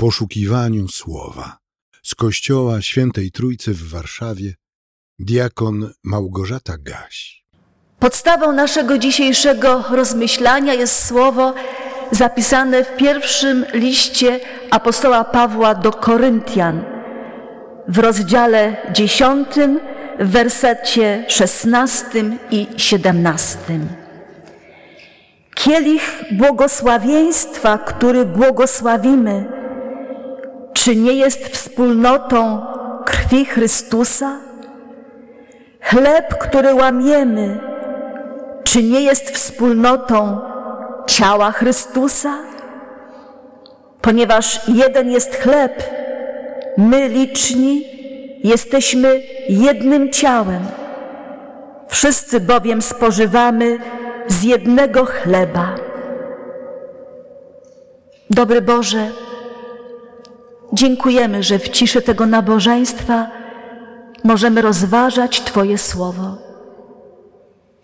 poszukiwaniu słowa. Z Kościoła Świętej Trójcy w Warszawie diakon Małgorzata Gaś. Podstawą naszego dzisiejszego rozmyślania jest słowo zapisane w pierwszym liście apostoła Pawła do Koryntian w rozdziale dziesiątym, w wersecie szesnastym i siedemnastym. Kielich błogosławieństwa, który błogosławimy, czy nie jest wspólnotą krwi Chrystusa? Chleb, który łamiemy, czy nie jest wspólnotą ciała Chrystusa? Ponieważ jeden jest chleb, my liczni jesteśmy jednym ciałem. Wszyscy bowiem spożywamy z jednego chleba. Dobry Boże, dziękujemy, że w ciszy tego nabożeństwa możemy rozważać Twoje słowo.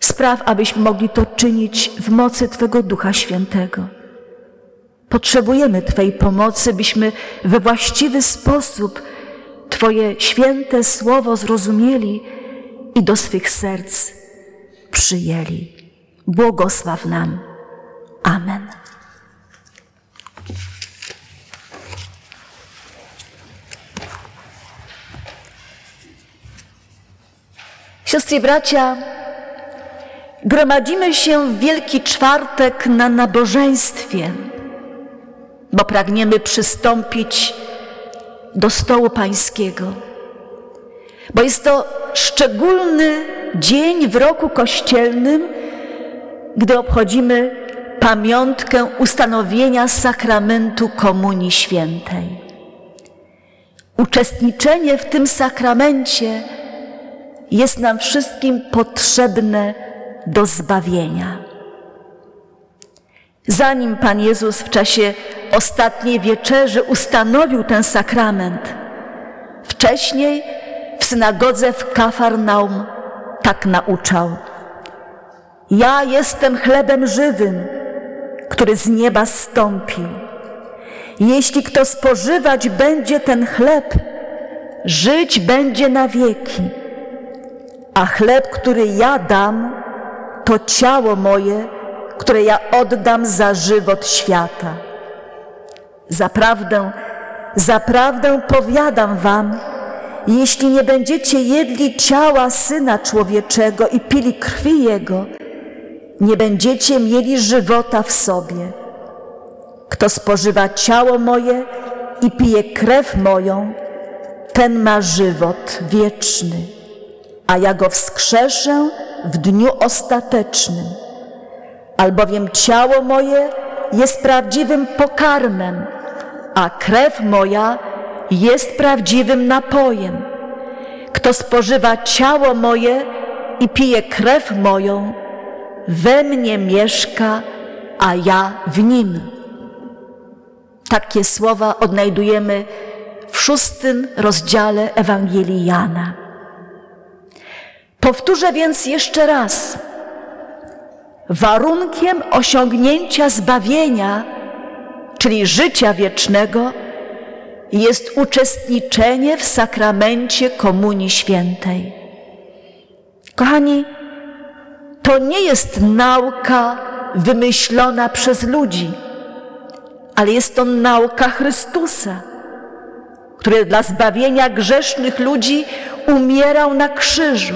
Spraw, abyśmy mogli to czynić w mocy Twego Ducha Świętego. Potrzebujemy Twojej pomocy, byśmy we właściwy sposób Twoje święte słowo zrozumieli i do swych serc przyjęli. Błogosław nam. Amen. Siostry bracia, gromadzimy się w Wielki Czwartek na nabożeństwie, bo pragniemy przystąpić do stołu Pańskiego, bo jest to szczególny dzień w roku kościelnym, gdy obchodzimy pamiątkę ustanowienia sakramentu Komunii Świętej. Uczestniczenie w tym sakramencie jest nam wszystkim potrzebne do zbawienia. Zanim Pan Jezus w czasie ostatniej wieczerzy ustanowił ten sakrament, wcześniej w synagodze w Kafarnaum tak nauczał. Ja jestem chlebem żywym, który z nieba zstąpił. Jeśli kto spożywać będzie ten chleb, żyć będzie na wieki. A chleb, który ja dam, to ciało moje, które ja oddam za żywot świata. Zaprawdę, zaprawdę powiadam wam, jeśli nie będziecie jedli ciała Syna Człowieczego i pili krwi Jego, nie będziecie mieli żywota w sobie. Kto spożywa ciało moje i pije krew moją, ten ma żywot wieczny, a ja go wskrzeszę w dniu ostatecznym. Albowiem ciało moje jest prawdziwym pokarmem, a krew moja jest prawdziwym napojem. Kto spożywa ciało moje i pije krew moją, we mnie mieszka, a ja w nim. Takie słowa odnajdujemy w szóstym rozdziale Ewangelii Jana. Powtórzę więc jeszcze raz. Warunkiem osiągnięcia zbawienia, czyli życia wiecznego, jest uczestniczenie w sakramencie Komunii Świętej. Kochani, to nie jest nauka wymyślona przez ludzi, ale jest to nauka Chrystusa, który dla zbawienia grzesznych ludzi umierał na krzyżu.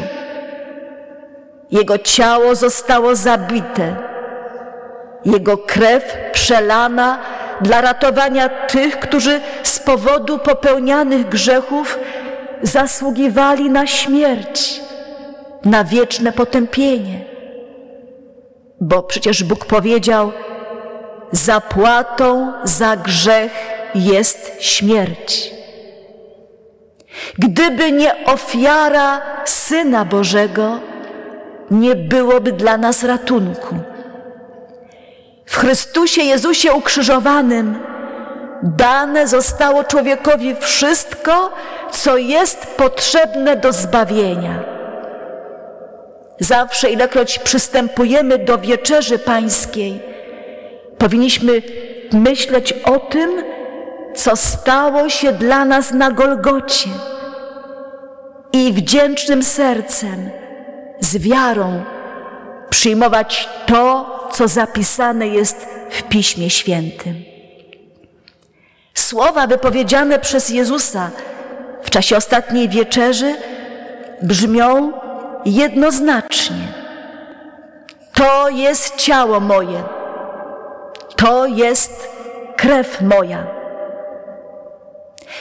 Jego ciało zostało zabite, jego krew przelana dla ratowania tych, którzy z powodu popełnianych grzechów zasługiwali na śmierć, na wieczne potępienie. Bo przecież Bóg powiedział: Zapłatą za grzech jest śmierć. Gdyby nie ofiara Syna Bożego, nie byłoby dla nas ratunku. W Chrystusie Jezusie ukrzyżowanym dane zostało człowiekowi wszystko, co jest potrzebne do zbawienia. Zawsze, ilekroć przystępujemy do wieczerzy pańskiej, powinniśmy myśleć o tym, co stało się dla nas na Golgocie i wdzięcznym sercem, z wiarą przyjmować to, co zapisane jest w Piśmie Świętym. Słowa wypowiedziane przez Jezusa w czasie ostatniej wieczerzy brzmią jednoznacznie. To jest ciało moje, to jest krew moja.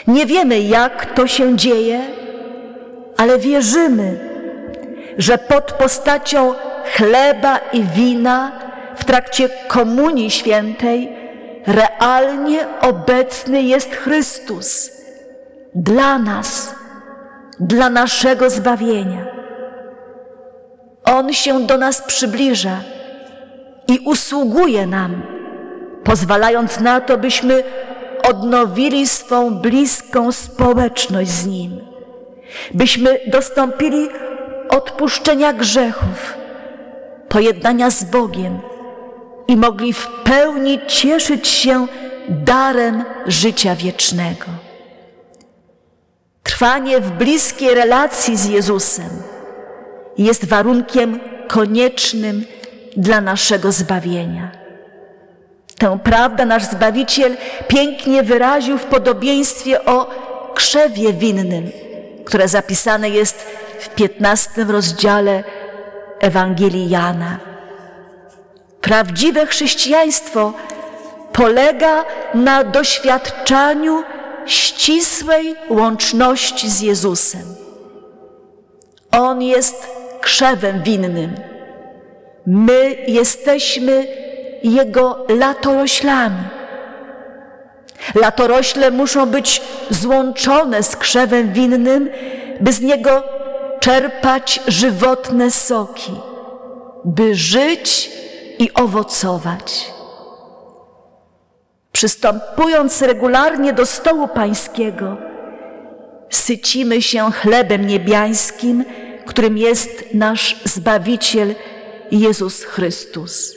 Nie wiemy, jak to się dzieje, ale wierzymy, że pod postacią chleba i wina w trakcie Komunii Świętej realnie obecny jest Chrystus dla nas, dla naszego zbawienia. On się do nas przybliża i usługuje nam, pozwalając na to, byśmy odnowili swą bliską społeczność z Nim, byśmy dostąpili odpuszczenia grzechów, pojednania z Bogiem i mogli w pełni cieszyć się darem życia wiecznego. Trwanie w bliskiej relacji z Jezusem jest warunkiem koniecznym dla naszego zbawienia. Tę prawdę nasz Zbawiciel pięknie wyraził w podobieństwie o krzewie winnym, które zapisane jest w piętnastym rozdziale Ewangelii Jana. Prawdziwe chrześcijaństwo polega na doświadczaniu ścisłej łączności z Jezusem. On jest krzewem winnym. My jesteśmy Jego latoroślami. Latorośle muszą być złączone z krzewem winnym, by z niego czerpać żywotne soki, by żyć i owocować. Przystępując regularnie do stołu Pańskiego, sycimy się chlebem niebiańskim, którym jest nasz Zbawiciel Jezus Chrystus.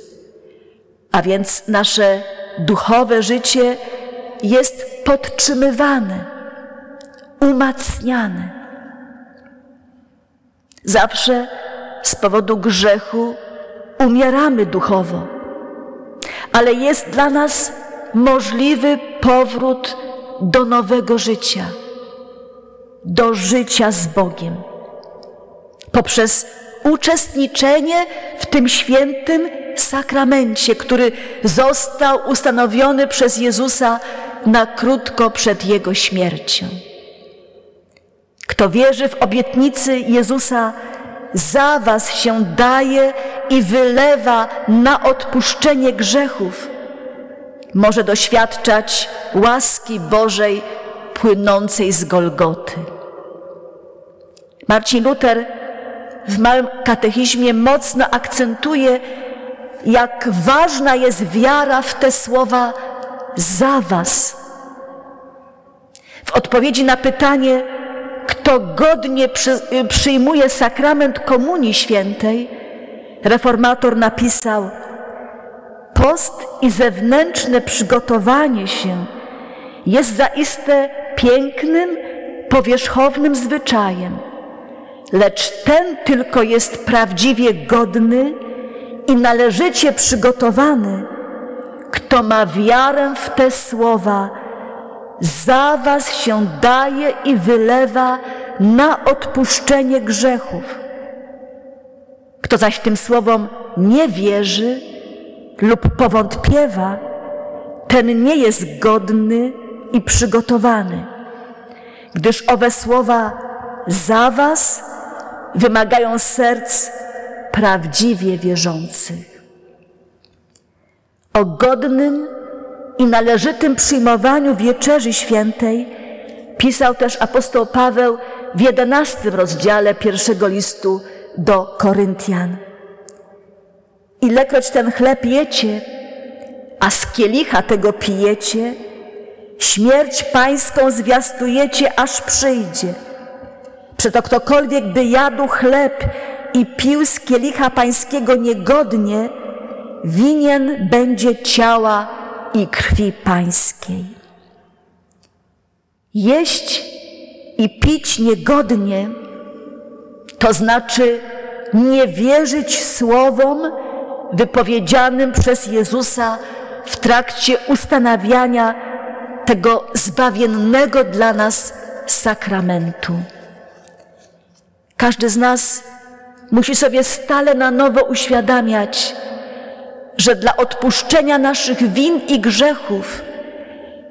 A więc nasze duchowe życie jest podtrzymywane, umacniane. Zawsze z powodu grzechu umieramy duchowo, ale jest dla nas możliwy powrót do nowego życia, do życia z Bogiem. Poprzez uczestniczenie w tym świętym sakramencie, który został ustanowiony przez Jezusa na krótko przed Jego śmiercią. Kto wierzy w obietnicy Jezusa, za was się daje i wylewa na odpuszczenie grzechów, może doświadczać łaski Bożej płynącej z Golgoty. Marcin Luther w małym katechizmie mocno akcentuje, jak ważna jest wiara w te słowa za was. W odpowiedzi na pytanie, kto godnie przy, przyjmuje sakrament Komunii Świętej, reformator napisał: Post i zewnętrzne przygotowanie się jest zaiste pięknym, powierzchownym zwyczajem, lecz ten tylko jest prawdziwie godny i należycie przygotowany, kto ma wiarę w te słowa za was się daje i wylewa na odpuszczenie grzechów. Kto zaś tym słowom nie wierzy lub powątpiewa, ten nie jest godny i przygotowany, gdyż owe słowa za was wymagają serc prawdziwie wierzących. O godnym i należytym przyjmowaniu wieczerzy świętej pisał też apostoł Paweł w jedenastym rozdziale pierwszego listu do Koryntian. Ilekroć ten chleb jecie, a z kielicha tego pijecie, śmierć pańską zwiastujecie, aż przyjdzie. Przeto ktokolwiek by jadł chleb i pił z kielicha pańskiego niegodnie, winien będzie ciała i krwi Pańskiej. Jeść i pić niegodnie, to znaczy nie wierzyć słowom wypowiedzianym przez Jezusa w trakcie ustanawiania tego zbawiennego dla nas sakramentu. Każdy z nas musi sobie stale na nowo uświadamiać, że dla odpuszczenia naszych win i grzechów,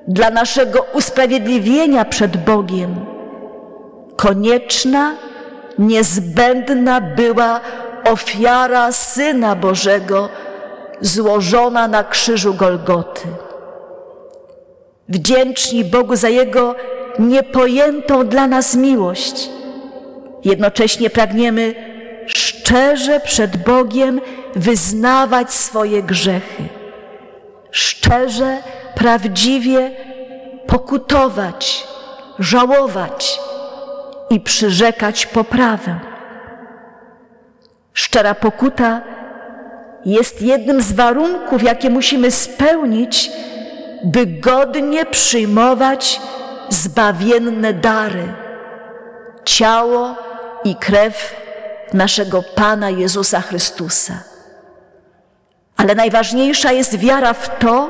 dla naszego usprawiedliwienia przed Bogiem, konieczna, niezbędna była ofiara Syna Bożego złożona na krzyżu Golgoty. Wdzięczni Bogu za Jego niepojętą dla nas miłość. Jednocześnie pragniemy szczerze przed Bogiem wyznawać swoje grzechy. Szczerze, prawdziwie pokutować, żałować i przyrzekać poprawę. Szczera pokuta jest jednym z warunków, jakie musimy spełnić, by godnie przyjmować zbawienne dary ciało i krew naszego Pana Jezusa Chrystusa. Ale najważniejsza jest wiara w to,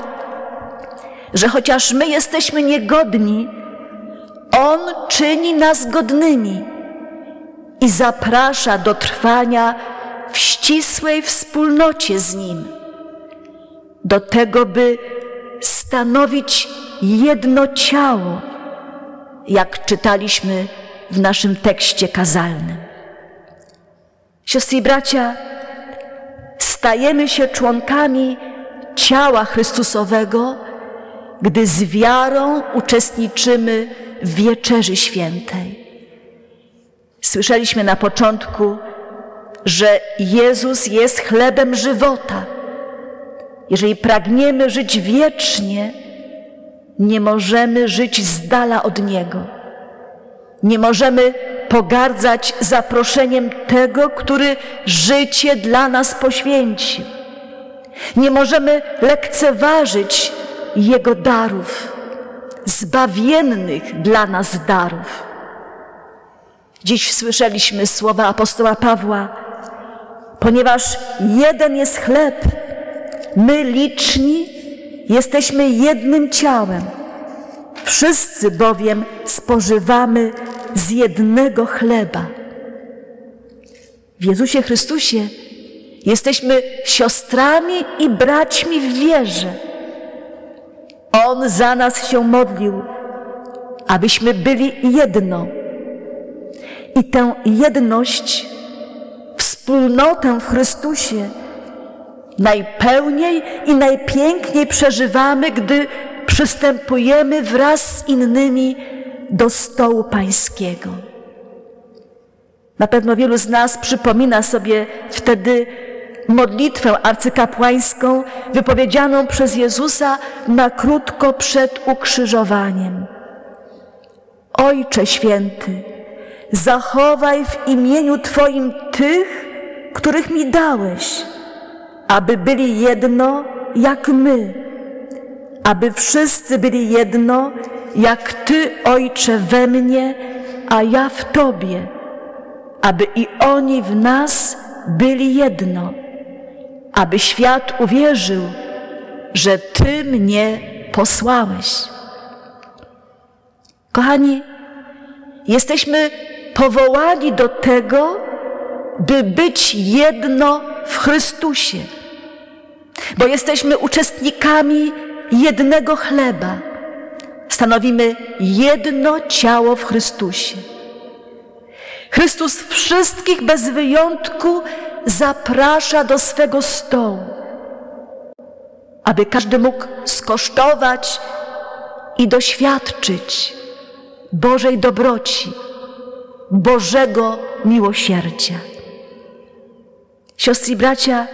że chociaż my jesteśmy niegodni, On czyni nas godnymi i zaprasza do trwania w ścisłej wspólnocie z Nim, do tego, by stanowić jedno ciało, jak czytaliśmy w naszym tekście kazalnym. Siostry i bracia, stajemy się członkami ciała Chrystusowego, gdy z wiarą uczestniczymy w wieczerzy świętej. Słyszeliśmy na początku, że Jezus jest chlebem żywota. Jeżeli pragniemy żyć wiecznie, nie możemy żyć z dala od Niego. Nie możemy pogardzać zaproszeniem tego, który życie dla nas poświęcił. Nie możemy lekceważyć Jego darów, zbawiennych dla nas darów. Dziś słyszeliśmy słowa apostoła Pawła, ponieważ jeden jest chleb, my liczni jesteśmy jednym ciałem. Wszyscy bowiem spożywamy z jednego chleba. W Jezusie Chrystusie jesteśmy siostrami i braćmi w wierze. On za nas się modlił, abyśmy byli jedno. I tę jedność, wspólnotę w Chrystusie najpełniej i najpiękniej przeżywamy, gdy przystępujemy wraz z innymi do stołu Pańskiego. Na pewno wielu z nas przypomina sobie wtedy modlitwę arcykapłańską wypowiedzianą przez Jezusa na krótko przed ukrzyżowaniem. Ojcze święty, zachowaj w imieniu Twoim tych, których mi dałeś, aby byli jedno jak my, aby wszyscy byli jedno, jak Ty, Ojcze, we mnie, a ja w Tobie, aby i oni w nas byli jedno, aby świat uwierzył, że Ty mnie posłałeś. Kochani, jesteśmy powołani do tego, by być jedno w Chrystusie, bo jesteśmy uczestnikami jednego chleba. Stanowimy jedno ciało w Chrystusie. Chrystus wszystkich bez wyjątku zaprasza do swego stołu, aby każdy mógł skosztować i doświadczyć Bożej dobroci, Bożego miłosierdzia. Siostry i bracia,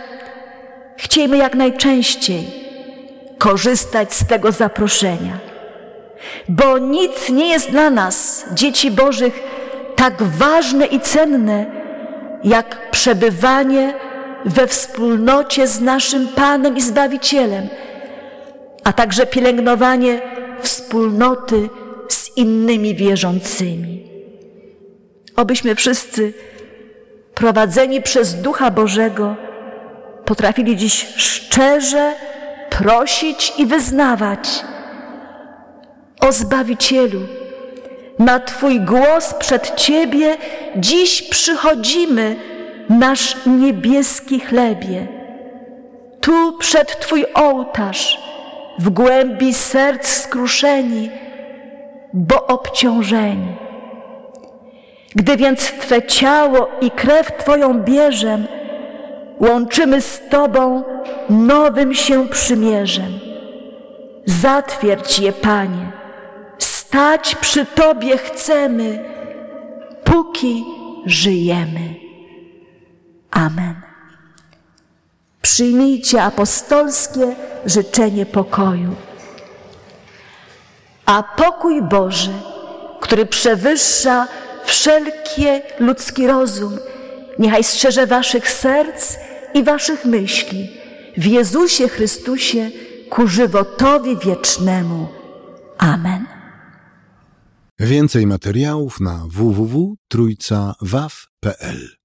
chciejmy jak najczęściej korzystać z tego zaproszenia, bo nic nie jest dla nas, dzieci Bożych, tak ważne i cenne, jak przebywanie we wspólnocie z naszym Panem i Zbawicielem, a także pielęgnowanie wspólnoty z innymi wierzącymi. Obyśmy wszyscy, prowadzeni przez Ducha Bożego, potrafili dziś szczerze prosić i wyznawać o Zbawicielu. Na Twój głos przed Ciebie dziś przychodzimy, nasz niebieski chlebie. Tu przed Twój ołtarz, w głębi serc skruszeni, bo obciążeni. Gdy więc Twe ciało i krew Twoją bierzem, łączymy z Tobą nowym się przymierzem. Zatwierdź je, Panie, stać przy Tobie chcemy, póki żyjemy. Amen. Przyjmijcie apostolskie życzenie pokoju. A pokój Boży, który przewyższa wszelkie ludzki rozum, niechaj strzeże waszych serc i waszych myśli w Jezusie Chrystusie ku żywotowi wiecznemu. Amen. Więcej materiałów na www.trójcawaw.pl